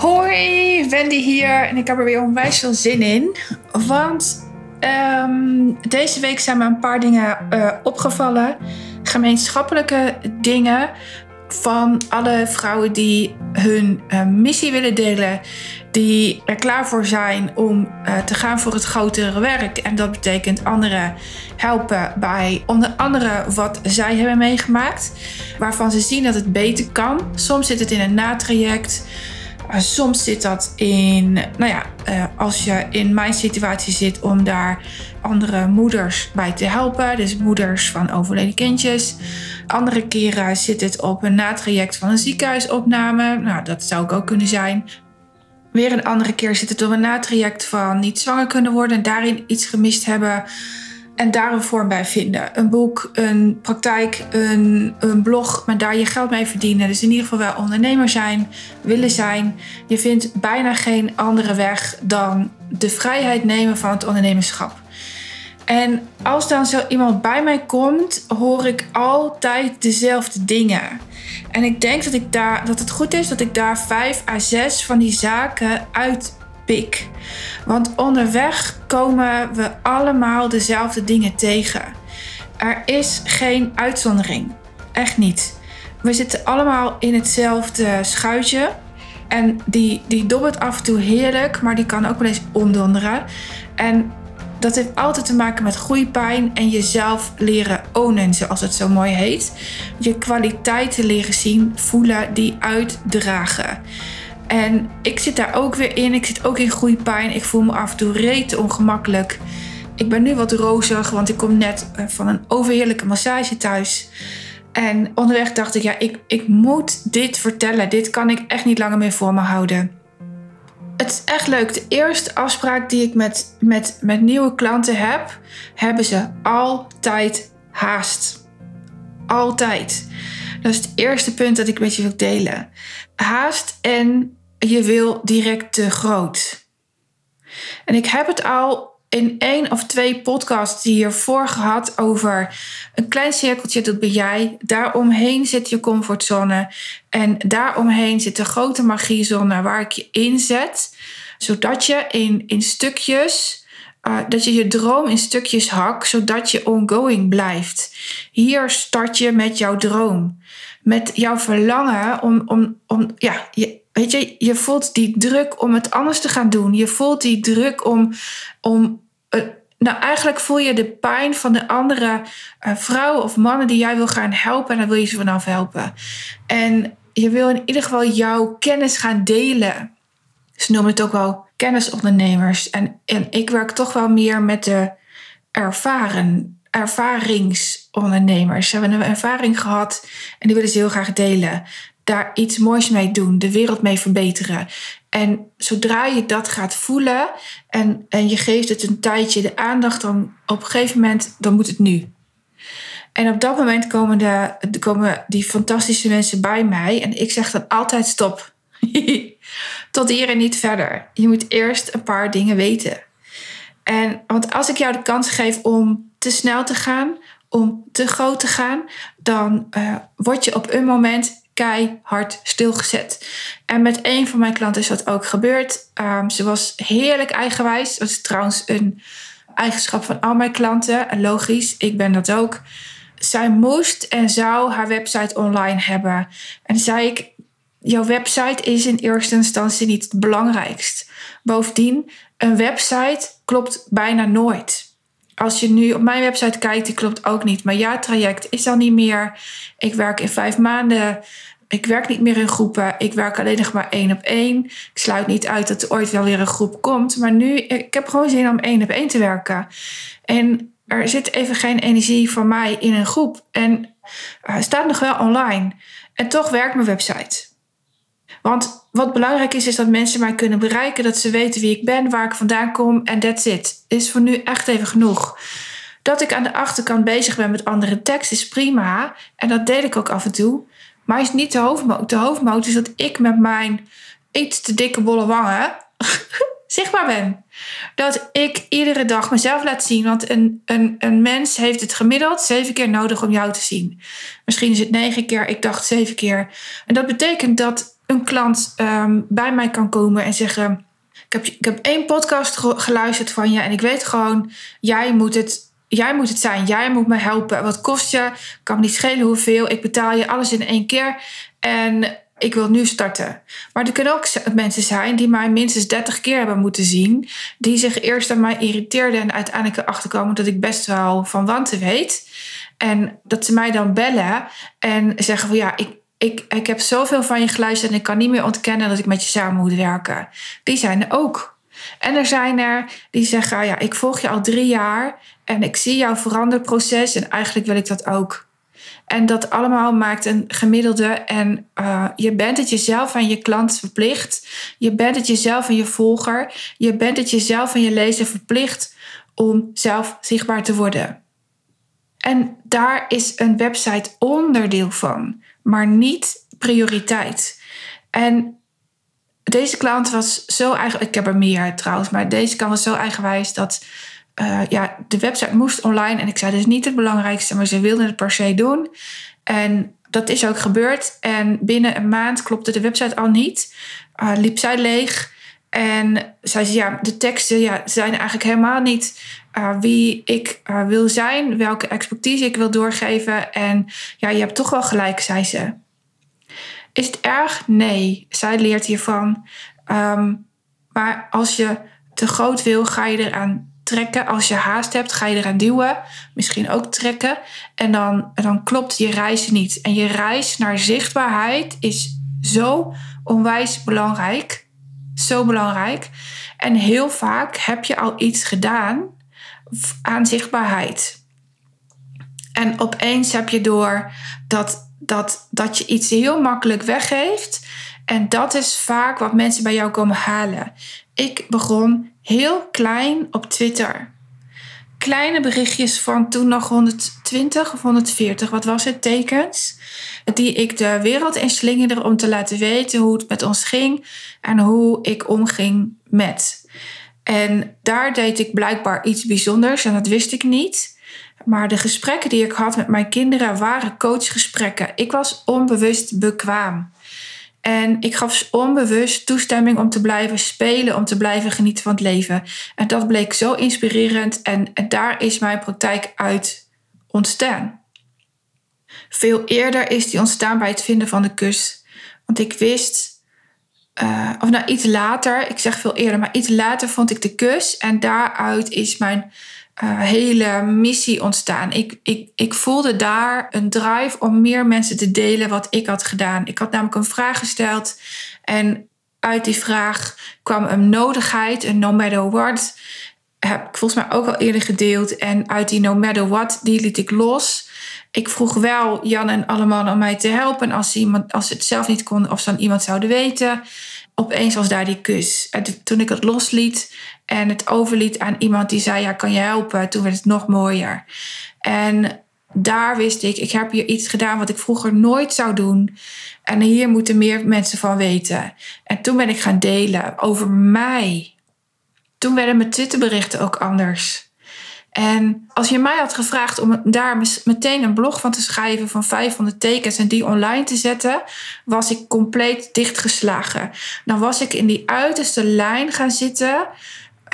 Hoi, Wendy hier en ik heb er weer onwijs veel zin in. Want ehm, deze week zijn me een paar dingen uh, opgevallen. Gemeenschappelijke dingen van alle vrouwen die hun uh, missie willen delen. Die er klaar voor zijn om uh, te gaan voor het grotere werk. En dat betekent anderen helpen bij onder andere wat zij hebben meegemaakt. Waarvan ze zien dat het beter kan. Soms zit het in een natraject. Soms zit dat in, nou ja, uh, als je in mijn situatie zit om daar andere moeders bij te helpen. Dus moeders van overleden kindjes. Andere keren zit het op een natraject van een ziekenhuisopname. Nou, dat zou ik ook kunnen zijn. Weer een andere keer zit het op een natraject van niet zwanger kunnen worden en daarin iets gemist hebben en daar een vorm bij vinden. Een boek, een praktijk, een, een blog, maar daar je geld mee verdienen. Dus in ieder geval wel ondernemer zijn, willen zijn. Je vindt bijna geen andere weg dan de vrijheid nemen van het ondernemerschap. En als dan zo iemand bij mij komt, hoor ik altijd dezelfde dingen. En ik denk dat, ik daar, dat het goed is dat ik daar vijf à zes van die zaken uit Want onderweg komen we allemaal dezelfde dingen tegen. Er is geen uitzondering. Echt niet. We zitten allemaal in hetzelfde schuitje. En die, die dobbert af en toe heerlijk, maar die kan ook wel eens ondonderen. En dat heeft altijd te maken met groeipijn en jezelf leren ownen, zoals het zo mooi heet. Je kwaliteiten leren zien, voelen, die uitdragen. En ik zit daar ook weer in. Ik zit ook in groeipijn. Ik voel me af en toe reet ongemakkelijk. Ik ben nu wat rozig, want ik kom net eh, van een overheerlijke massage thuis. En onderweg dacht ik, ja, ik, ik moet dit vertellen. Dit kan ik echt niet langer meer voor me houden. Het is echt leuk. De eerste afspraak die ik met, met, met nieuwe klanten heb, hebben ze altijd haast. Altijd. Dat is het eerste punt dat ik met je wil delen. Haast en je wil direct te groot. En ik heb het al in één of twee podcasts hiervoor gehad over een klein cirkeltje, dat ben jij. Daaromheen zit je comfortzone. En daaromheen zit de grote magiezone waar ik je inzet. Zodat je in, in stukjes, uh, dat je je droom in stukjes hakt, zodat je ongoing blijft. Hier start je met jouw droom. Met jouw verlangen om, om, om ja, je, Weet je, je voelt die druk om het anders te gaan doen. Je voelt die druk om. om uh, nou, eigenlijk voel je de pijn van de andere uh, vrouwen of mannen die jij wil gaan helpen. En daar wil je ze vanaf helpen. En je wil in ieder geval jouw kennis gaan delen. Ze noemen het ook wel kennisondernemers. En, en ik werk toch wel meer met de ervaren, ervaringsondernemers. Ze hebben een ervaring gehad en die willen ze heel graag delen daar iets moois mee doen, de wereld mee verbeteren. En zodra je dat gaat voelen en, en je geeft het een tijdje de aandacht, dan op een gegeven moment, dan moet het nu. En op dat moment komen, de, komen die fantastische mensen bij mij en ik zeg dan altijd stop. Tot hier en niet verder. Je moet eerst een paar dingen weten. En want als ik jou de kans geef om te snel te gaan, om te groot te gaan, dan uh, word je op een moment keihard stilgezet. En met een van mijn klanten is dat ook gebeurd. Um, ze was heerlijk eigenwijs. Dat is trouwens een eigenschap van al mijn klanten. logisch, ik ben dat ook. Zij moest en zou haar website online hebben. En zei ik, jouw website is in eerste instantie niet het belangrijkst. Bovendien, een website klopt bijna nooit. Als je nu op mijn website kijkt, die klopt ook niet. Mijn jaartraject is al niet meer. Ik werk in vijf maanden ik werk niet meer in groepen. Ik werk alleen nog maar één op één. Ik sluit niet uit dat er ooit wel weer een groep komt. Maar nu, ik heb gewoon zin om één op één te werken. En er zit even geen energie van mij in een groep. En het staat nog wel online. En toch werkt mijn website. Want wat belangrijk is, is dat mensen mij kunnen bereiken. Dat ze weten wie ik ben, waar ik vandaan kom. En that's it. Is voor nu echt even genoeg. Dat ik aan de achterkant bezig ben met andere tekst is prima. En dat deel ik ook af en toe. Maar is niet de hoofdmoot. De hoofdmoot is dat ik met mijn iets te dikke bolle wangen zichtbaar ben. Dat ik iedere dag mezelf laat zien. Want een, een, een mens heeft het gemiddeld zeven keer nodig om jou te zien. Misschien is het negen keer, ik dacht zeven keer. En dat betekent dat een klant ehm, bij mij kan komen en zeggen: ik heb, ik heb één podcast geluisterd van je en ik weet gewoon, jij moet het. Jij moet het zijn, jij moet me helpen. Wat kost je? Kan me niet schelen hoeveel. Ik betaal je alles in één keer. En ik wil nu starten. Maar er kunnen ook mensen zijn die mij minstens 30 keer hebben moeten zien. Die zich eerst aan mij irriteerden en uiteindelijk erachter komen dat ik best wel van wanten weet. En dat ze mij dan bellen en zeggen van ja, ik, ik, ik heb zoveel van je geluisterd en ik kan niet meer ontkennen dat ik met je samen moet werken. Die zijn er ook. En er zijn er die zeggen, ja, ik volg je al drie jaar en ik zie jouw veranderproces en eigenlijk wil ik dat ook. En dat allemaal maakt een gemiddelde. En uh, je bent het jezelf en je klant verplicht. Je bent het jezelf en je volger. Je bent het jezelf en je lezer verplicht om zelf zichtbaar te worden. En daar is een website onderdeel van, maar niet prioriteit. En deze klant was zo eigen. Ik heb er meer trouwens, maar deze was zo eigenwijs dat uh, ja, de website moest online. En ik zei, is niet het belangrijkste, maar ze wilden het per se doen. En dat is ook gebeurd. En binnen een maand klopte de website al niet. Uh, liep zij leeg. En zei ze, ja, de teksten ja, zijn eigenlijk helemaal niet uh, wie ik wil zijn, welke expertise ik wil doorgeven. En ja, je hebt toch wel gelijk, zei ze. Is het erg? Nee. Zij leert hiervan. Um, maar als je te groot wil, ga je eraan trekken. Als je haast hebt, ga je eraan duwen. Misschien ook trekken. En dan, dan klopt je reis niet. En je reis naar zichtbaarheid is zo onwijs belangrijk. Zo belangrijk. En heel vaak heb je al iets gedaan aan zichtbaarheid. En opeens heb je door dat, dat, dat je iets heel makkelijk weggeeft. En dat is vaak wat mensen bij jou komen halen. Ik begon heel klein op Twitter. Kleine berichtjes van toen nog 120 of 140, wat was het, tekens. Die ik de wereld in slingerde om te laten weten hoe het met ons ging en hoe ik omging met. En daar deed ik blijkbaar iets bijzonders en dat wist ik niet. Maar de gesprekken die ik had met mijn kinderen waren coachgesprekken. Ik was onbewust bekwaam. En ik gaf onbewust toestemming om te blijven spelen, om te blijven genieten van het leven. En dat bleek zo inspirerend en, daar is mijn praktijk uit ontstaan. Veel eerder is die ontstaan bij het vinden van de kus. Want ik wist, uh, of nou iets later, ik zeg veel eerder, maar iets later vond ik de kus. En daaruit is mijn uh, hele missie ontstaan. Ik, ik, ik voelde daar een drive om meer mensen te delen wat ik had gedaan. Ik had namelijk een vraag gesteld en uit die vraag kwam een nodigheid, een no matter what. Heb ik volgens mij ook al eerder gedeeld. En uit die no matter what, die liet ik los. Ik vroeg wel Jan en allemaal om mij te helpen. Als, iemand, als ze het zelf niet kon, of ze dan iemand zouden weten. Opeens was daar die kus. En toen ik het losliet, en het overliet aan iemand die zei: Ja, kan je helpen? Toen werd het nog mooier. En daar wist ik: ik heb hier iets gedaan wat ik vroeger nooit zou doen. En hier moeten meer mensen van weten. En toen ben ik gaan delen over mij. Toen werden mijn Twitterberichten ook anders. En als je mij had gevraagd om daar meteen een blog van te schrijven van 500 tekens en die online te zetten, was ik compleet dichtgeslagen. Dan was ik in die uiterste lijn gaan zitten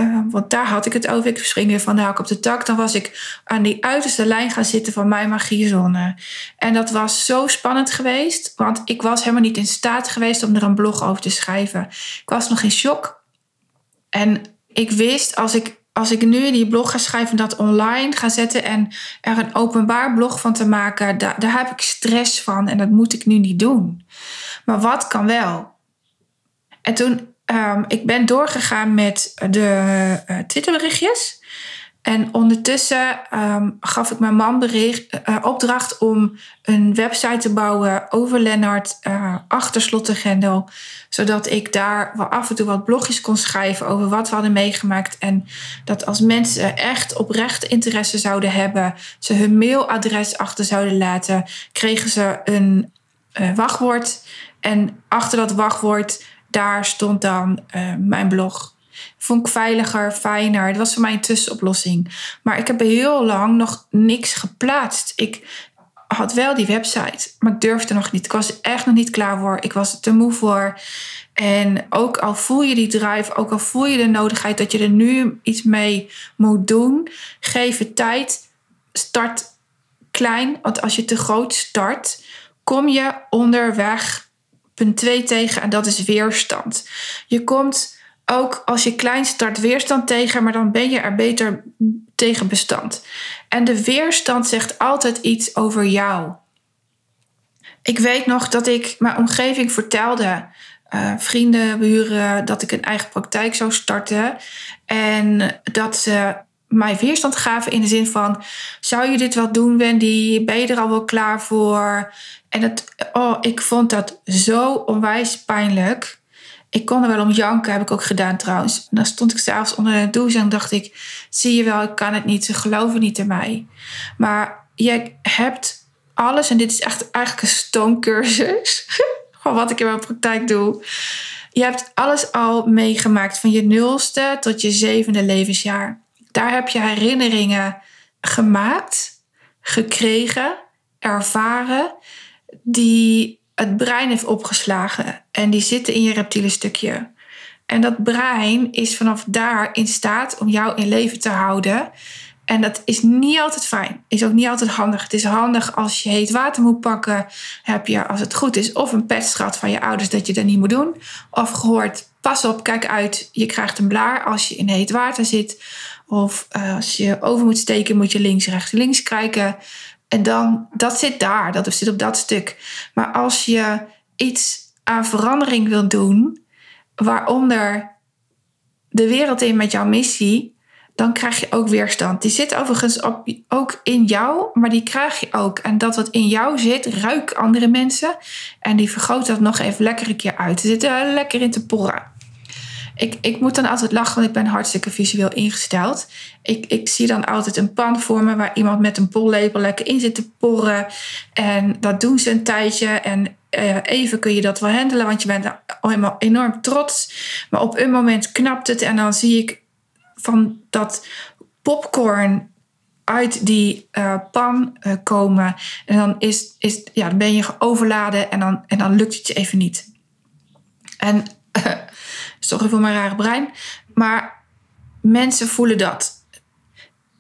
uh, want daar had ik het over. Ik spring weer van de hak op de tak. Dan was ik aan die uiterste lijn gaan zitten van mijn magiezone. En dat was zo spannend geweest. Want ik was helemaal niet in staat geweest om er een blog over te schrijven. Ik was nog in shock. En ik wist, als ik, als ik nu die blog ga schrijven, dat online ga zetten en er een openbaar blog van te maken, daar, daar heb ik stress van en dat moet ik nu niet doen. Maar wat kan wel? En toen um, ik ben doorgegaan met de uh, Twitterberichtjes. En ondertussen um, gaf ik mijn man bericht, uh, opdracht om een website te bouwen over Lennart uh, achter. Zodat ik daar af en toe wat blogjes kon schrijven over wat we hadden meegemaakt. En dat als mensen echt oprecht interesse zouden hebben, ze hun mailadres achter zouden laten, kregen ze een wachtwoord. En achter dat wachtwoord daar stond dan mijn blog. Vond ik veiliger, fijner. Dat was voor mij een tussenoplossing. Maar ik heb heel lang nog niks geplaatst. Ik, had wel die website, maar ik durfde nog niet. Ik was echt nog niet klaar voor. Ik was te moe voor. En ook al voel je die drive, ook al voel je de nodigheid dat je er nu iets mee moet doen, geef het tijd. Start klein, want als je te groot start, kom je onderweg punt 2 tegen en dat is weerstand. Je komt ook als je klein start weerstand tegen, maar dan ben je er beter tegen bestand. En de weerstand zegt altijd iets over jou. Ik weet nog dat ik mijn omgeving vertelde, uh, vrienden, buren, dat ik een eigen praktijk zou starten. En dat ze mij weerstand gaven in de zin van: zou je dit wel doen, Wendy? Ben je er al wel klaar voor? En het, oh, ik vond dat zo onwijs pijnlijk. Ik kon er wel om janken, heb ik ook gedaan trouwens. En dan stond ik zelfs onder de douche en dacht ik: zie je wel, ik kan het niet. Ze geloven niet in mij. Maar je hebt alles, en dit is echt eigenlijk een stoomcursus van wat ik in mijn praktijk doe. Je hebt alles al meegemaakt van je nulste tot je zevende levensjaar. Daar heb je herinneringen gemaakt, gekregen, ervaren, die het brein heeft opgeslagen. En die zitten in je reptiele stukje. En dat brein is vanaf daar in staat om jou in leven te houden. En dat is niet altijd fijn. Is ook niet altijd handig. Het is handig als je heet water moet pakken. Heb je, als het goed is, of een petschat van je ouders dat je dat niet moet doen. Of gehoord, pas op, kijk uit, je krijgt een blaar als je in heet water zit. Of uh, als je over moet steken, moet je links, rechts, links kijken. En dan, dat zit daar, dat zit op dat stuk. Maar als je iets aan verandering wil doen, waaronder de wereld in met jouw missie, dan krijg je ook weerstand. Die zit overigens ook in jou, maar die krijg je ook. En dat wat in jou zit, ruik andere mensen. En die vergroot dat nog even lekker een keer uit. Ze zitten lekker in te porren. Ik, ik moet dan altijd lachen, want ik ben hartstikke visueel ingesteld. Ik, ik zie dan altijd een pan voor me waar iemand met een pollepel lekker in zit te porren. En dat doen ze een tijdje. En uh, even kun je dat wel handelen, want je bent helemaal enorm trots. Maar op een moment knapt het en dan zie ik van dat popcorn uit die uh, pan uh, komen. En dan, is, is, ja, dan ben je overladen en dan, en dan lukt het je even niet. En sorry voor mijn rare brein. Maar mensen voelen dat.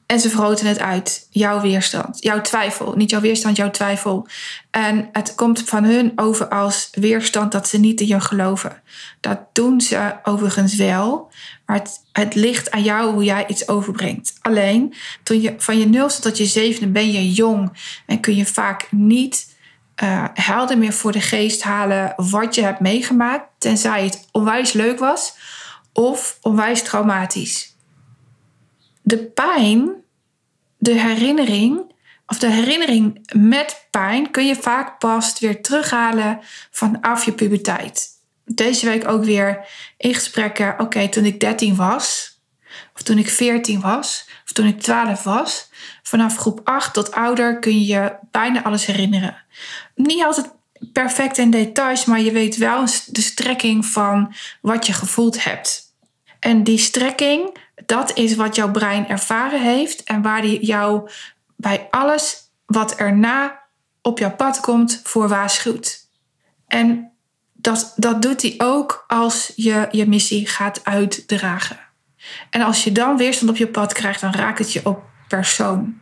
En ze vergroten het uit. Jouw weerstand, jouw twijfel. Niet jouw weerstand, jouw twijfel. En het komt van hun over als weerstand dat ze niet in je geloven. Dat doen ze overigens wel. Maar het, het ligt aan jou hoe jij iets overbrengt. Alleen, toen je, van je nulste tot je zevende ben je jong. En kun je vaak niet uh, helder meer voor de geest halen wat je hebt meegemaakt. Tenzij het onwijs leuk was of onwijs traumatisch. De pijn, de herinnering, of de herinnering met pijn kun je vaak pas weer terughalen vanaf je puberteit. Deze week ook weer in gesprekken. Oké, toen ik 13 was, of toen ik 14 was, of toen ik 12 was. Vanaf groep 8 tot ouder kun je je bijna alles herinneren niet altijd perfect in details, maar je weet wel de strekking van wat je gevoeld hebt. En die strekking, dat is wat jouw brein ervaren heeft en waar die jou bij alles wat erna op jouw pad komt voor waarschuwt. En dat, dat doet hij ook als je je missie gaat uitdragen. En als je dan weerstand op je pad krijgt, dan raakt het je op persoon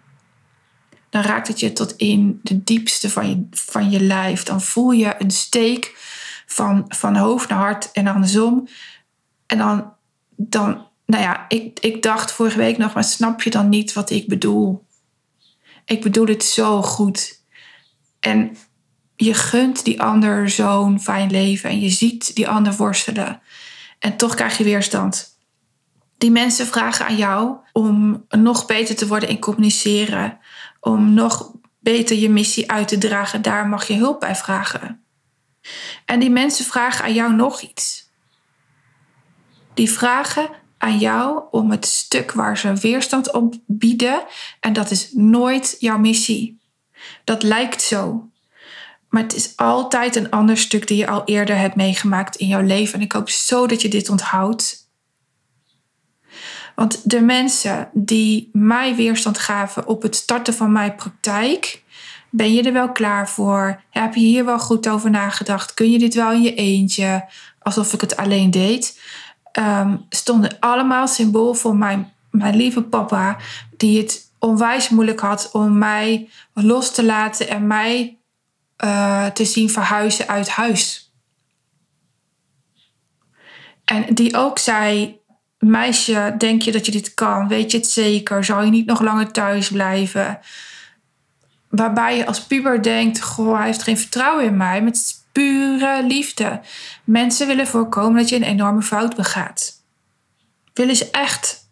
dan raakt het je tot in de diepste van je, van je lijf. Dan voel je een steek van, van hoofd naar hart en andersom. En dan, dan nou ja, ik, ik dacht vorige week nog, maar snap je dan niet wat ik bedoel? Ik bedoel het zo goed. En je gunt die ander zo'n fijn leven en je ziet die ander worstelen. En toch krijg je weerstand. Die mensen vragen aan jou om nog beter te worden in communiceren, om nog beter je missie uit te dragen, daar mag je hulp bij vragen. En die mensen vragen aan jou nog iets. Die vragen aan jou om het stuk waar ze weerstand op bieden, en dat is nooit jouw missie. Dat lijkt zo. Maar het is altijd een ander stuk die je al eerder hebt meegemaakt in jouw leven. En ik hoop zo dat je dit onthoudt want de mensen die mij weerstand gaven op het starten van mijn praktijk, Ben je er wel klaar voor? Heb je hier wel goed over nagedacht? Kun je dit wel in je eentje? Alsof ik het alleen deed. Um, stonden allemaal symbool voor mijn, mijn lieve papa, die het onwijs moeilijk had om mij los te laten en mij uh, te zien verhuizen uit huis. En die ook zei: Meisje, denk je dat je dit kan? Weet je het zeker? Zal je niet nog langer thuis blijven? Waarbij je als puber denkt: Goh, hij heeft geen vertrouwen in mij. Met pure liefde. Mensen willen voorkomen dat je een enorme fout begaat. Willen ze echt.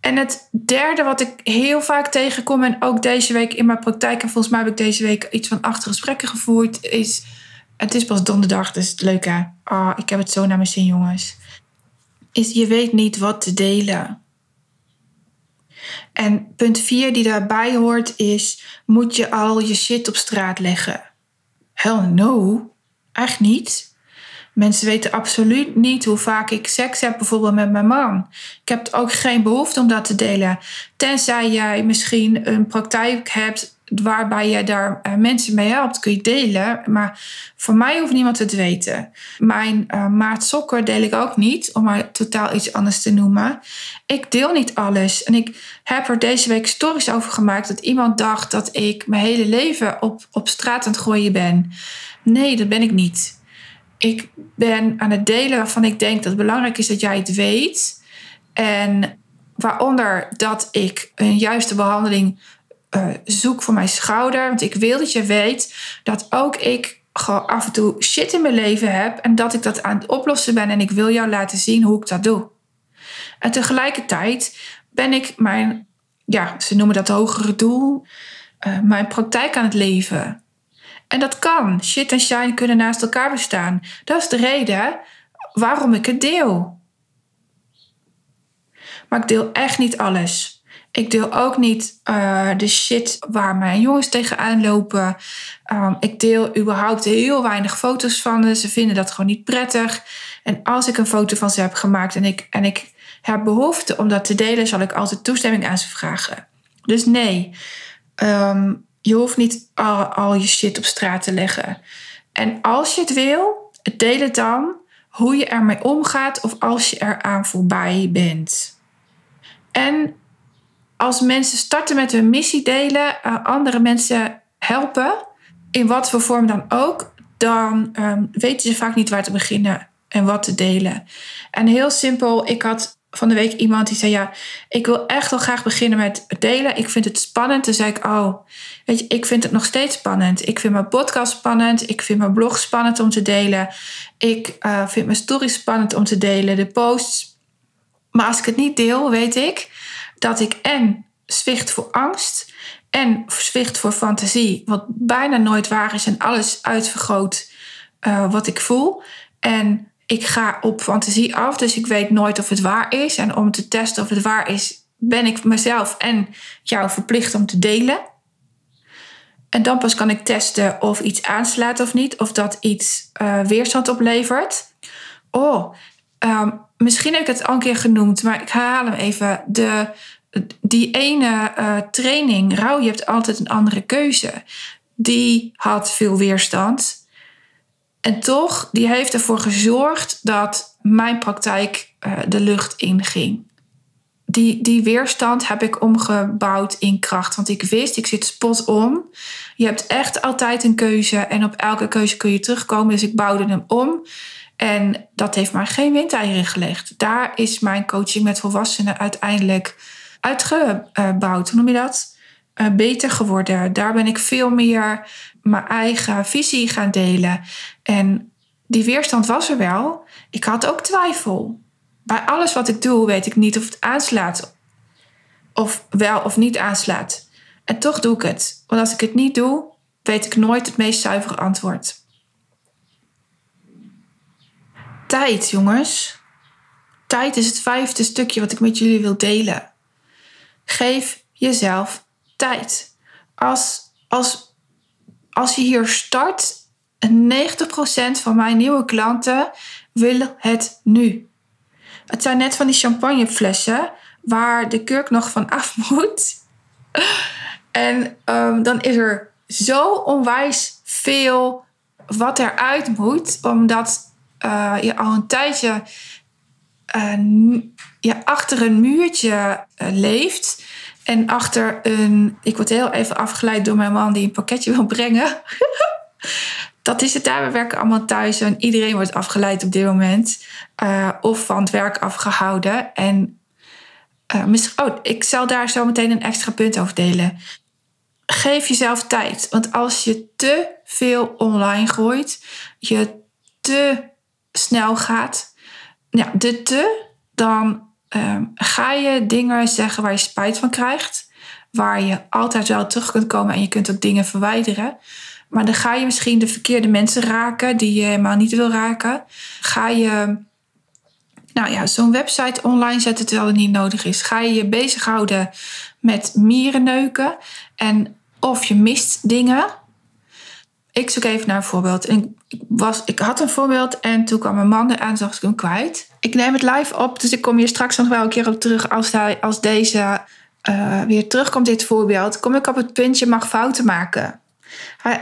En het derde wat ik heel vaak tegenkom, en ook deze week in mijn praktijk, en volgens mij heb ik deze week iets van acht gesprekken gevoerd, is. Het is pas donderdag, dus leuk hè. Oh, ik heb het zo naar mijn zin, jongens. Is je weet niet wat te delen. En punt 4 die daarbij hoort is: moet je al je shit op straat leggen? Hell no, echt niet. Mensen weten absoluut niet hoe vaak ik seks heb, bijvoorbeeld met mijn man. Ik heb ook geen behoefte om dat te delen. Tenzij jij misschien een praktijk hebt waarbij je daar uh, mensen mee helpt, kun je delen. Maar voor mij hoeft niemand het te weten. Mijn uh, deel ik ook niet, om maar totaal iets anders te noemen. Ik deel niet alles. En ik heb er deze week stories over gemaakt dat iemand dacht dat ik mijn hele leven op, op straat aan het gooien ben. Nee, dat ben ik niet. Ik ben aan het delen waarvan ik denk dat het belangrijk is dat jij het weet. En waaronder dat ik een juiste behandeling uh, zoek voor mijn schouder. Want ik wil dat je weet dat ook ik gewoon af en toe shit in mijn leven heb. En dat ik dat aan het oplossen ben. En ik wil jou laten zien hoe ik dat doe. En tegelijkertijd ben ik mijn, ja, ze noemen dat hogere doel, uh, mijn praktijk aan het leven. En dat kan. Shit en shine kunnen naast elkaar bestaan. Dat is de reden waarom ik het deel. Maar ik deel echt niet alles. Ik deel ook niet uh, de shit waar mijn jongens tegenaan lopen. Um, ik deel überhaupt heel weinig foto's van ze. Ze vinden dat gewoon niet prettig. En als ik een foto van ze heb gemaakt en ik, en ik heb behoefte om dat te delen, zal ik altijd toestemming aan ze vragen. Dus nee, um, je hoeft niet al, al je shit op straat te leggen. En als je het wil, deel het dan hoe je ermee omgaat of als je eraan voorbij bent. En als mensen starten met hun missie delen, uh, andere mensen helpen, in wat voor vorm dan ook, dan um, weten ze vaak niet waar te beginnen en wat te delen. En heel simpel, ik had van de week iemand die zei: Ja, ik wil echt wel graag beginnen met delen. Ik vind het spannend. Toen zei ik: Oh, weet je, ik vind het nog steeds spannend. Ik vind mijn podcast spannend. Ik vind mijn blog spannend om te delen. Ik uh, vind mijn stories spannend om te delen, de posts. Maar als ik het niet deel, weet ik dat ik en zwicht voor angst en zwicht voor fantasie, wat bijna nooit waar is en alles uitvergroot uh, wat ik voel. En ik ga op fantasie af, dus ik weet nooit of het waar is. En om te testen of het waar is, ben ik mezelf en jou verplicht om te delen. En dan pas kan ik testen of iets aanslaat of niet, of dat iets uh, weerstand oplevert. Oh, um, misschien heb ik het al een keer genoemd, maar ik herhaal hem even. De die ene uh, training, rouw, je hebt altijd een andere keuze. Die had veel weerstand. En toch, die heeft ervoor gezorgd dat mijn praktijk uh, de lucht inging. Die, die weerstand heb ik omgebouwd in kracht. Want ik wist, ik zit spot om. Je hebt echt altijd een keuze. En op elke keuze kun je terugkomen. Dus ik bouwde hem om. En dat heeft maar geen windeieren gelegd. Daar is mijn coaching met volwassenen uiteindelijk uitgebouwd. Hoe noem je dat? Uh, beter geworden. Daar ben ik veel meer mijn eigen visie gaan delen. En die weerstand was er wel. Ik had ook twijfel. Bij alles wat ik doe, weet ik niet of het aanslaat. Of wel of niet aanslaat. En toch doe ik het. Want als ik het niet doe, weet ik nooit het meest zuivere antwoord. Tijd, jongens. Tijd is het vijfde stukje wat ik met jullie wil delen. Geef jezelf tijd. Als, als, als je hier start, 90% van mijn nieuwe klanten willen het nu. Het zijn net van die champagneflessen waar de kurk nog van af moet. En ehm, dan is er zo onwijs veel wat eruit moet, omdat uh, je al een tijdje uh, achter een muurtje uh, leeft. En achter een. Ik word heel even afgeleid door mijn man die een pakketje wil brengen. dat is het daar. We werken allemaal thuis en iedereen wordt afgeleid op dit moment. of van het werk afgehouden. En oh, ik zal daar zo meteen een extra punt over delen geef jezelf tijd. Want als je te veel online gooit, je te snel gaat, ja, de te, dan um, ga je dingen zeggen waar je spijt van krijgt. Waar je altijd wel terug kunt komen en je kunt ook dingen verwijderen. Maar dan ga je misschien de verkeerde mensen raken die je helemaal niet wil raken. Ga je nou ja, zo'n website online zetten terwijl het niet nodig is. Ga je je bezighouden met mierenneuken. En of je mist dingen. Ik zoek even naar een voorbeeld. ik, was, ik had een voorbeeld en toen kwam mijn man aan, zag ik hem kwijt. Ik neem het live op, dus ik kom hier straks nog wel een keer op terug als, hij, als deze uh, weer terugkomt, dit voorbeeld. Kom ik op het puntje mag fouten maken.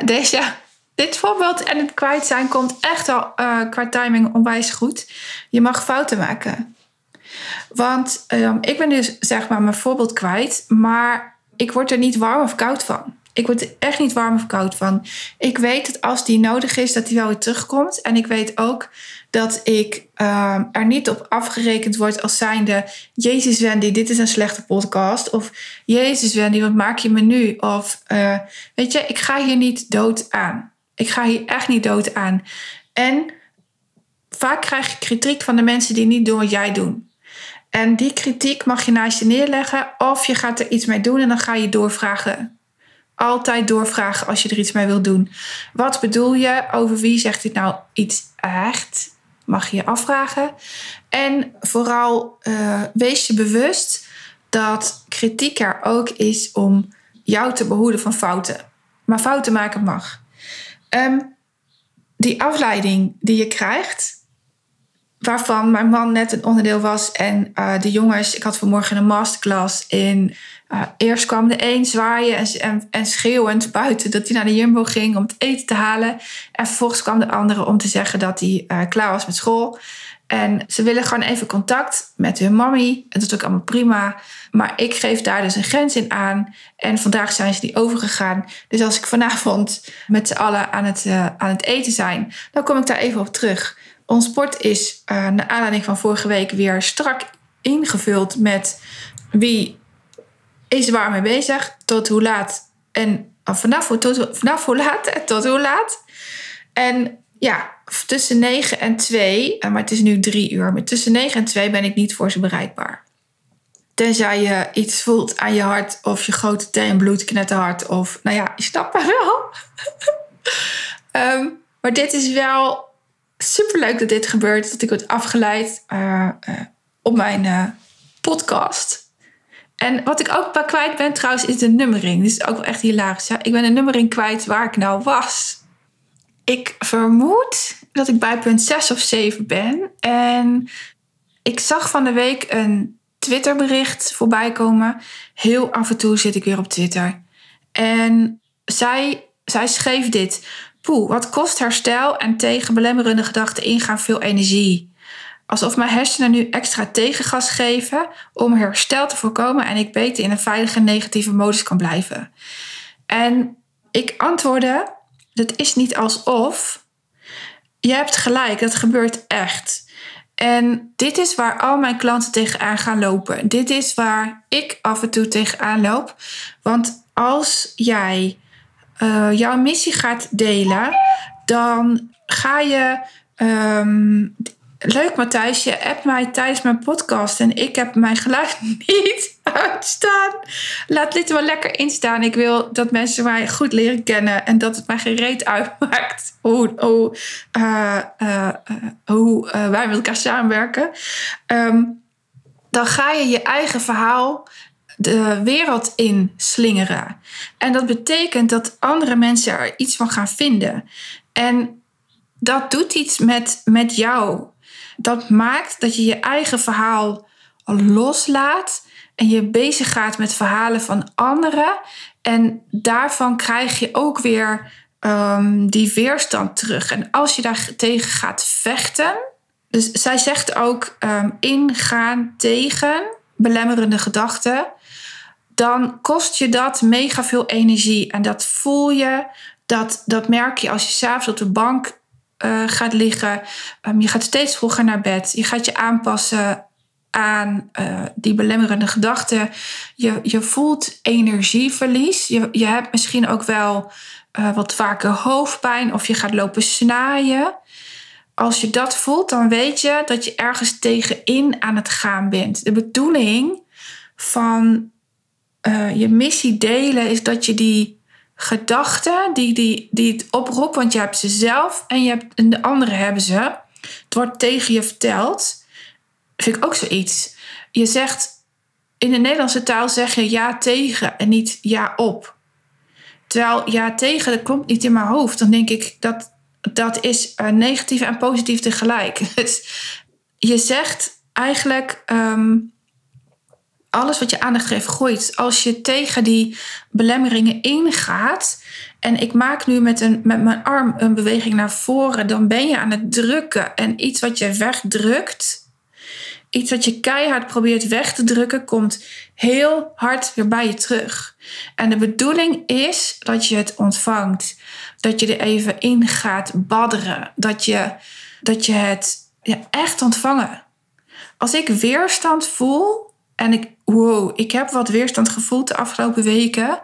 Deze, dit voorbeeld en het kwijt zijn komt echt al uh, qua timing onwijs goed. Je mag fouten maken. Want um, ik ben dus zeg maar mijn voorbeeld kwijt, maar ik word er niet warm of koud van. Ik word er echt niet warm of koud van. Ik weet dat als die nodig is, dat die wel weer terugkomt. En ik weet ook dat ik uh, er niet op afgerekend word als zijnde... Jezus Wendy, dit is een slechte podcast. Of Jezus Wendy, wat maak je me nu? Of uh, weet je, ik ga hier niet dood aan. Ik ga hier echt niet dood aan. En vaak krijg je kritiek van de mensen die niet doen wat jij doet. En die kritiek mag je naast je neerleggen of je gaat er iets mee doen en dan ga je doorvragen. Altijd doorvragen als je er iets mee wilt doen. Wat bedoel je? Over wie zegt dit nou iets echt? Mag je je afvragen. En vooral uh, wees je bewust dat kritiek er ook is om jou te behoeden van fouten. Maar fouten maken mag. Um, die afleiding die je krijgt, waarvan mijn man net een onderdeel was. En uh, de jongens, ik had vanmorgen een masterclass in. Uh, eerst kwam de een zwaaien en, en, en, schreeuwend buiten dat hij naar de Jumbo ging om het eten te halen. En vervolgens kwam de andere om te zeggen dat hij uh, klaar was met school. En ze willen gewoon even contact met hun mommy. En dat is ook allemaal prima. Maar ik geef daar dus een grens in aan. En vandaag zijn ze die overgegaan. Dus als ik vanavond met z'n allen aan het, aan het eten zijn, dan kom ik daar even op terug. Ons sport is uh, naar aanleiding van vorige week weer strak ingevuld met wie is waar mee bezig, tot hoe laat en vanaf, tot, vanaf hoe laat en tot hoe laat. En ja, tussen 9 en 2, eh, maar het is nu 3 uur, maar tussen 9 en 2 ben ik niet voor ze bereikbaar. Tenzij je iets voelt aan je hart of je grote teen en bloed knetterhard of nou ja, je snapt me wel. um, maar dit is wel superleuk dat dit gebeurt. Dat ik word afgeleid uh, uh, op mijn uh, podcast. En wat ik ook kwijt ben trouwens is de nummering. Dit is ook wel echt hilarisch. Ja? Ik ben de nummering kwijt waar ik nou was. Ik vermoed dat ik bij punt 6 of 7 ben. En ik zag van de week een Twitterbericht voorbij komen. Heel af en toe zit ik weer op Twitter. En zij, zij schreef dit. Poeh, wat kost herstel en tegen belemmerende gedachten ingaan veel energie. Alsof mijn hersenen nu extra tegengas geven om herstel te voorkomen en ik beter in een veilige negatieve modus kan blijven. En ik antwoordde: dat is niet alsof. Je hebt gelijk, dat gebeurt echt. En dit is waar al mijn klanten tegenaan gaan lopen. Dit is waar ik af en toe tegenaan loop. Want als jij uh, jouw missie gaat delen, dan ga je. Um, leuk Matthijs, je appt mij tijdens mijn podcast en ik heb mijn geluid niet uitstaan. Laat dit wel lekker instaan. Ik wil dat mensen mij goed leren kennen en dat het mij gereed uitmaakt hoe, hoe, uh, hoe wij met elkaar samenwerken. Um, dan ga je je eigen verhaal de wereld in slingeren. En dat betekent dat andere mensen er iets van gaan vinden. En dat doet iets met, met jou. Dat maakt dat je je eigen verhaal loslaat en je bezig gaat met verhalen van anderen. En daarvan krijg je ook weer ehm, die weerstand terug. En als je daar tegen gaat vechten. Dus zij zegt ook um, ingaan tegen belemmerende gedachten. Dan kost je dat mega veel energie. En dat voel je. Dat, dat merk je als je s'avonds op de bank uh, gaat liggen. Um, je gaat steeds vroeger naar bed. Je gaat je aanpassen aan uh, die belemmerende gedachten. Je, je voelt energieverlies. Je, je hebt misschien ook wel uh, wat vaker hoofdpijn of je gaat lopen snaaien. Als je dat voelt, dan weet je dat je ergens tegenin aan het gaan bent. De bedoeling van uh, je missie delen is dat je die gedachten die, die, die het oproept, want je hebt ze zelf en, je hebt, en de anderen hebben ze. Het wordt tegen je verteld vind ik ook zoiets. Je zegt, in de Nederlandse taal zeg je ja tegen en niet ja op. Terwijl ja tegen, dat komt niet in mijn hoofd. Dan denk ik, dat, dat is uh, negatief en positief tegelijk. Dus je zegt eigenlijk um, alles wat je aandacht geeft groeit. Als je tegen die belemmeringen ingaat. En ik maak nu met, een, met mijn arm een beweging naar voren. Dan ben je aan het drukken. En iets wat je wegdrukt iets wat je keihard probeert weg te drukken, komt heel hard weer bij je terug. En de bedoeling is dat je het ontvangt. Dat je er even in gaat badderen. Dat je, dat je het ja, echt ontvangen. Als ik weerstand voel en ik, wow, ik heb wat weerstand gevoeld de afgelopen weken.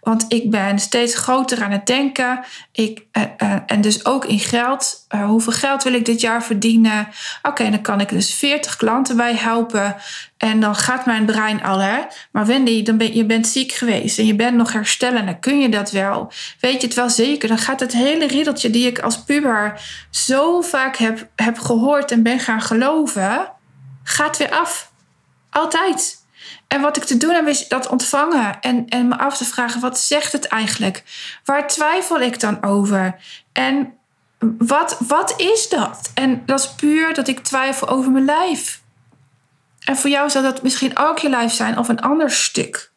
Want ik ben steeds groter aan het denken. Ik, uh, uh, en dus ook in geld. Uh, hoeveel geld wil ik dit jaar verdienen? Oké, dan kan ik dus 40 klanten bij helpen. En dan gaat mijn brein al, hè. Maar Wendy, dan ben, je bent ziek geweest en je bent nog herstellen. Dan kun je dat wel. Weet je het wel zeker? Dan gaat het hele riddeltje die ik als puber zo vaak heb, heb gehoord en ben gaan geloven, gaat weer af. Altijd. En wat ik te doen heb is dat ontvangen en, en me af te vragen, wat zegt het eigenlijk? Waar twijfel ik dan over? En wat, wat is dat? En dat is puur dat ik twijfel over mijn lijf. En voor jou zou dat misschien ook je lijf zijn of een ander stuk.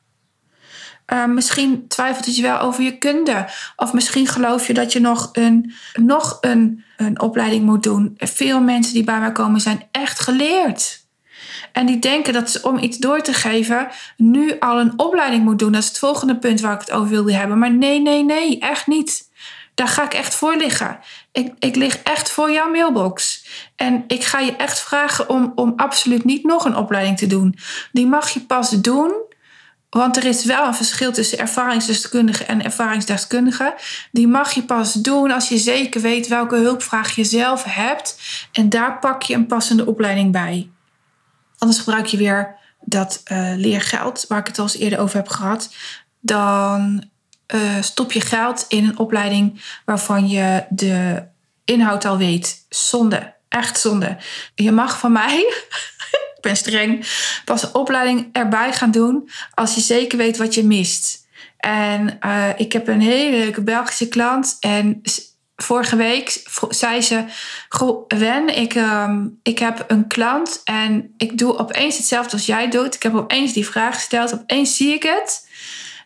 Uh, misschien twijfelt je wel over je kunde. Of misschien geloof je dat je nog een, nog een, een opleiding moet doen. Veel mensen die bij mij komen zijn echt geleerd. En die denken dat ze om iets door te geven nu al een opleiding moet doen. Dat is het volgende punt waar ik het over wilde hebben. Maar nee, nee, nee, echt niet. Daar ga ik echt voor liggen. Ik, ik lig echt voor jouw mailbox. En ik ga je echt vragen om, om absoluut niet nog een opleiding te doen. Die mag je pas doen want er is wel een verschil tussen ervaringsdeskundige en ervaringsdeskundige. Die mag je pas doen als je zeker weet welke hulpvraag je zelf hebt. En daar pak je een passende opleiding bij. Anders gebruik je weer dat uh, leergeld, waar ik het al eens eerder over heb gehad. Dan uh, stop je geld in een opleiding waarvan je de inhoud al weet. Zonde. Echt zonde. Je mag van mij, ik ben streng, pas een opleiding erbij gaan doen als je zeker weet wat je mist. En uh, ik heb een hele leuke Belgische klant en vorige week zei ze: Wen, ik, um, ik heb een klant en ik doe opeens hetzelfde als jij doet. Ik heb opeens die vraag gesteld, opeens zie ik het.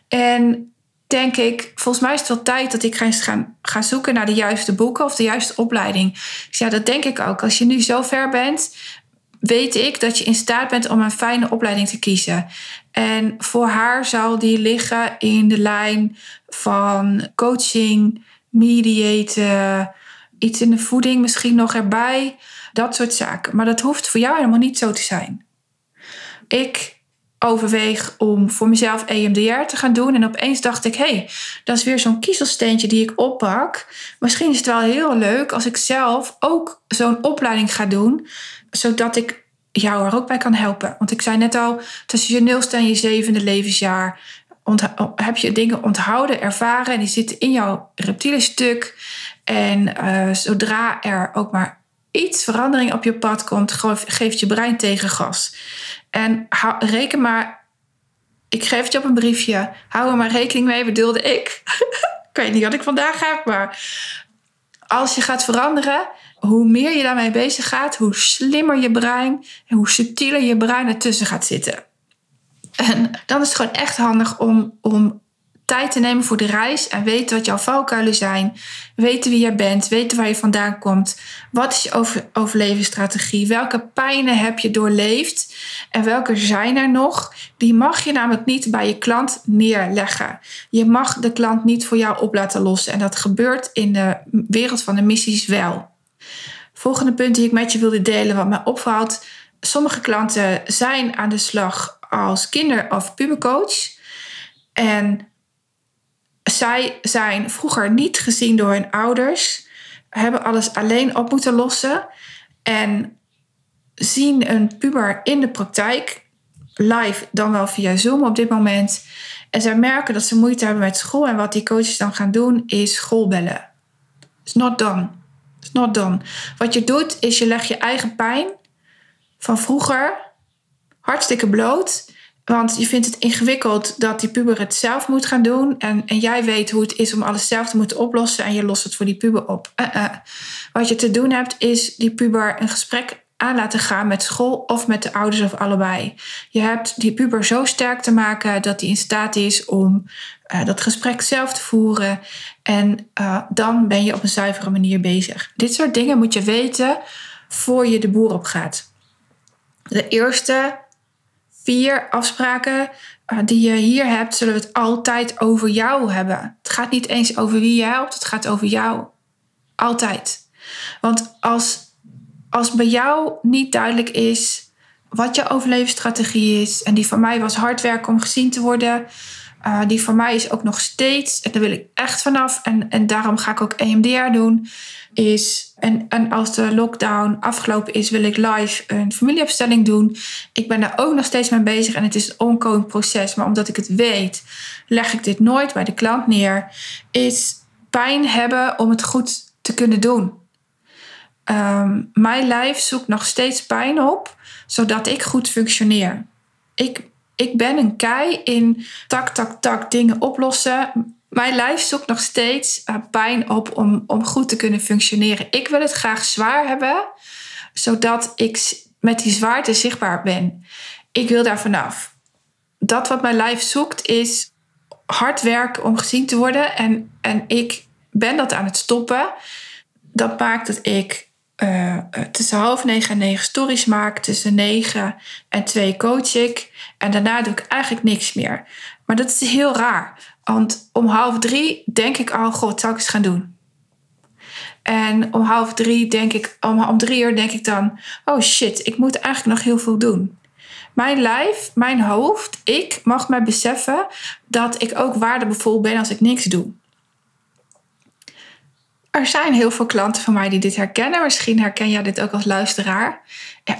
En denk ik, volgens mij is het wel tijd dat ik ga gaan, gaan zoeken naar de juiste boeken of de juiste opleiding. Dus ja, dat denk ik ook. Als je nu zo ver bent, weet ik dat je in staat bent om een fijne opleiding te kiezen. En voor haar zal die liggen in de lijn van coaching mediaten, iets in de voeding misschien nog erbij. Dat soort zaken. Maar dat hoeft voor jou helemaal niet zo te zijn. Ik overweeg om voor mezelf EMDR te gaan doen. En opeens dacht ik, hé, hey, dat is weer zo'n kiezelsteentje die ik oppak. Misschien is het wel heel leuk als ik zelf ook zo'n opleiding ga doen. Zodat ik jou er ook bij kan helpen. Want ik zei net al, tussen je nulste en je zevende levensjaar heb je dingen onthouden, ervaren en die zitten in jouw reptiele stuk. En uh, zodra er ook maar iets verandering op je pad komt, geeft je brein tegengas. En reken maar, ik geef het je op een briefje, hou er maar rekening mee, bedoelde ik. ik weet niet wat ik vandaag heb, maar als je gaat veranderen, hoe meer je daarmee bezig gaat, hoe slimmer je brein en hoe subtieler je brein ertussen gaat zitten. En dan is het gewoon echt handig om, om tijd te nemen voor de reis en weten wat jouw valkuilen zijn. Weten wie je bent, weten waar je vandaan komt. Wat is je over, overlevingsstrategie? Welke pijnen heb je doorleefd? En welke zijn er nog? Die mag je namelijk niet bij je klant neerleggen. Je mag de klant niet voor jou op laten lossen. En dat gebeurt in de wereld van de missies wel. Volgende punt die ik met je wilde delen, wat mij opvalt. Sommige klanten zijn aan de slag als kinder- of pubercoach. En zij zijn vroeger niet gezien door hun ouders, hebben alles alleen op moeten lossen en zien een puber in de praktijk, live dan wel via Zoom op dit moment. En zij merken dat ze moeite hebben met school en wat die coaches dan gaan doen is schoolbellen. It's not done. It's not done. Wat je doet is je legt je eigen pijn van vroeger hartstikke bloot want je vindt het ingewikkeld dat die puber het zelf moet gaan doen. En, en jij weet hoe het is om alles zelf te moeten oplossen. En je lost het voor die puber op. Uh -uh. Wat je te doen hebt, is die puber een gesprek aan laten gaan met school of met de ouders of allebei. Je hebt die puber zo sterk te maken dat hij in staat is om uh, dat gesprek zelf te voeren. En dan ben je op een zuivere manier bezig. Dit soort dingen moet je weten voor je de boer op gaat. De eerste vier afspraken uh, die je hier hebt, zullen we het altijd over jou hebben. Het gaat niet eens over wie je helpt, het gaat over jou. Altijd. Want als, als bij jou niet duidelijk is wat je overlevingsstrategie is, en die van mij was hard werken om gezien te worden, uh, die van mij is ook nog steeds, en daar wil ik echt vanaf, en, en daarom ga ik ook EMDR doen, is, en, en als de lockdown afgelopen is, wil ik live een familieopstelling doen. Ik ben daar ook nog steeds mee bezig en het is een ongoing proces, maar omdat ik het weet, leg ik dit nooit bij de klant neer, is pijn hebben om het goed te kunnen doen. Um, mijn lijf zoekt nog steeds pijn op, zodat ik goed functioneer. Ik ik ben een kei in tak, tak, tak dingen oplossen. Mijn lijf zoekt nog steeds uh, pijn op om, om goed te kunnen functioneren. Ik wil het graag zwaar hebben, zodat ik met die zwaarte zichtbaar ben. Ik wil daar vanaf. Dat wat mijn lijf zoekt is hard werken om gezien te worden. En, en ik ben dat aan het stoppen. Dat maakt dat ik uh, tussen half negen en negen stories maak. Tussen negen en twee coach ik. En daarna doe ik eigenlijk niks meer. Maar dat is heel raar. Want om half drie denk ik al, god, zou ik eens gaan doen? En om half drie denk ik, om, om drie uur denk ik dan, oh shit, ik moet eigenlijk nog heel veel doen. Mijn lijf, mijn hoofd, ik mag mij beseffen dat ik ook waardevol ben als ik niks doe. Er zijn heel veel klanten van mij die dit herkennen. Misschien herken jij dit ook als luisteraar.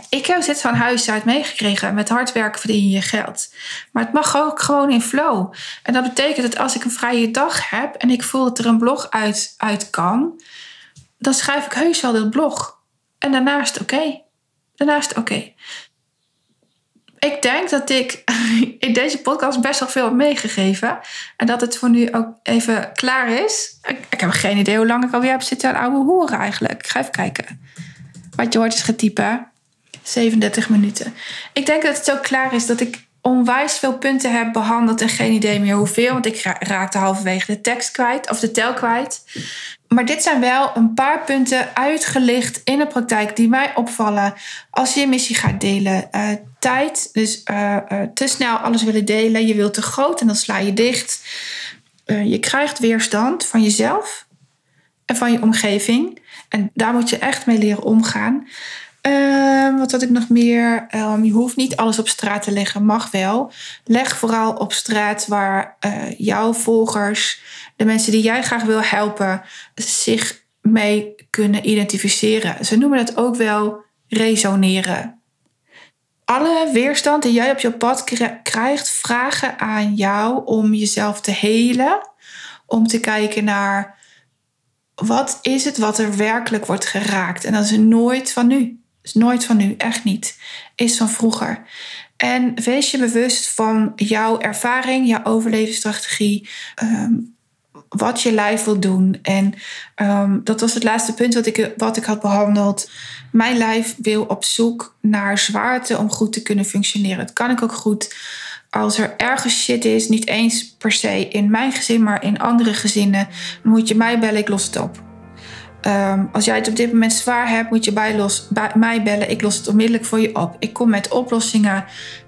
Ik heb dit van huis uit meegekregen. Met hard werken verdien je je geld. Maar het mag ook gewoon in flow. En dat betekent dat als ik een vrije dag heb en ik voel dat er een blog uit, uit kan, dan schrijf ik heus wel dat blog. En daarna is het oké. Daarna is het oké ik denk dat ik in deze podcast best wel veel heb meegegeven. En dat het voor nu ook even klaar is. Ik, heb geen idee hoe lang ik alweer heb zitten aan oude horen eigenlijk. Ik ga even kijken. Wat je hoort is getypen. 37 minuten. Ik denk dat het zo klaar is dat ik onwijs veel punten heb behandeld en geen idee meer hoeveel. Want ik raakte halverwege de tekst kwijt of de tel kwijt. Maar dit zijn wel een paar punten uitgelicht in de praktijk die mij opvallen als je je missie gaat delen. Uh, tijd, dus uh, uh, te snel alles willen delen. Je wilt te groot en dan sla je dicht. je krijgt weerstand van jezelf en van je omgeving. En daar moet je echt mee leren omgaan. Uh, wat had ik nog meer? Um, je hoeft niet alles op straat te leggen, mag wel. Leg vooral op straat waar uh, jouw volgers, de mensen die jij graag wil helpen, zich mee kunnen identificeren. Ze noemen het ook wel resoneren. Alle weerstand die jij op je pad krijgt, vragen aan jou om jezelf te helen. Om te kijken naar wat is het wat er werkelijk wordt geraakt. En dat is nooit van nu is nooit van nu, echt niet. Is van vroeger. En wees je bewust van jouw ervaring, jouw overlevingsstrategie. Um, wat je lijf wil doen. En um, dat was het laatste punt wat ik, wat ik had behandeld. Mijn lijf wil op zoek naar zwaarte om goed te kunnen functioneren. Dat kan ik ook goed als er ergens shit is, niet eens per se in mijn gezin, maar in andere gezinnen, dan moet je mij bellen, ik los het op. Ehm, als jij het op dit moment zwaar hebt, moet je bij, los, bij mij bellen. Ik los het onmiddellijk voor je op. Ik kom met oplossingen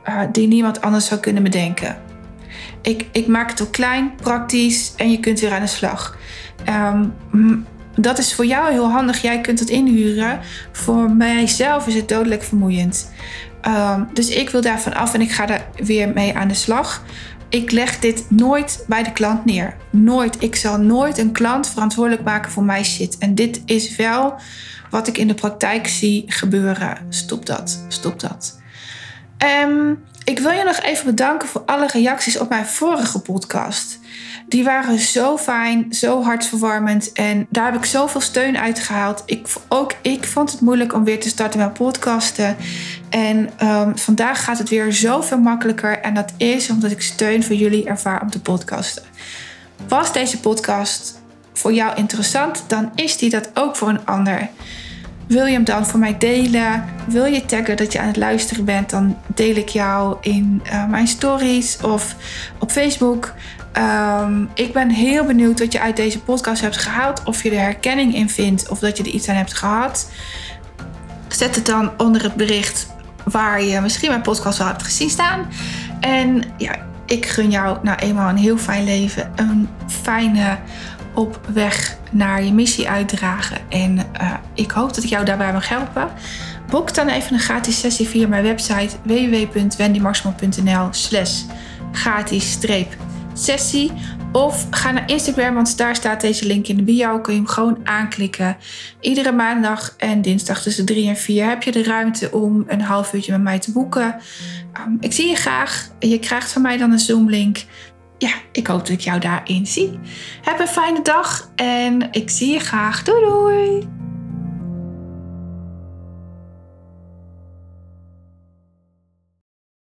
uh, die niemand anders zou kunnen bedenken. Ik, ik maak het ook klein, praktisch en je kunt weer aan de slag. Um, dat is voor jou heel handig. Jij kunt het inhuren. Voor mijzelf is het dodelijk vermoeiend. Um, dus ik wil daarvan af en ik ga er weer mee aan de slag. Ik leg dit nooit bij de klant neer. Nooit. Ik zal nooit een klant verantwoordelijk maken voor mijn shit. En dit is wel wat ik in de praktijk zie gebeuren. Stop dat. Stop dat. Um, ik wil je nog even bedanken voor alle reacties op mijn vorige podcast. Die waren zo fijn, zo hartverwarmend en daar heb ik zoveel steun uit gehaald. Ik, ook ik vond het moeilijk om weer te starten met podcasten. En um, vandaag gaat het weer zoveel makkelijker en dat is omdat ik steun voor jullie ervaar om te podcasten. Was deze podcast voor jou interessant, dan is die dat ook voor een ander. Wil je hem dan voor mij delen? Wil je taggen dat je aan het luisteren bent? Dan deel ik jou in uh, mijn stories of op Facebook. Um, ik ben heel benieuwd wat je uit deze podcast hebt gehaald. Of je er herkenning in vindt of dat je er iets aan hebt gehad. Zet het dan onder het bericht waar je misschien mijn podcast wel hebt gezien staan. En ja, ik gun jou nou eenmaal een heel fijn leven. Een fijne op weg naar je missie uitdragen. En uh, ik hoop dat ik jou daarbij mag helpen. Boek dan even een gratis sessie via mijn website www.wendymarsman.nl slash gratis sessie. Of ga naar Instagram, want daar staat deze link in de bio. Kun je hem gewoon aanklikken. Iedere maandag en dinsdag tussen 3 en 4 heb je de ruimte om een half uurtje met mij te boeken. Um, ik zie je graag. Je krijgt van mij dan een Zoom-link ja, ik hoop dat ik jou daarin zie. Heb een fijne dag en ik zie je graag. Doei doei!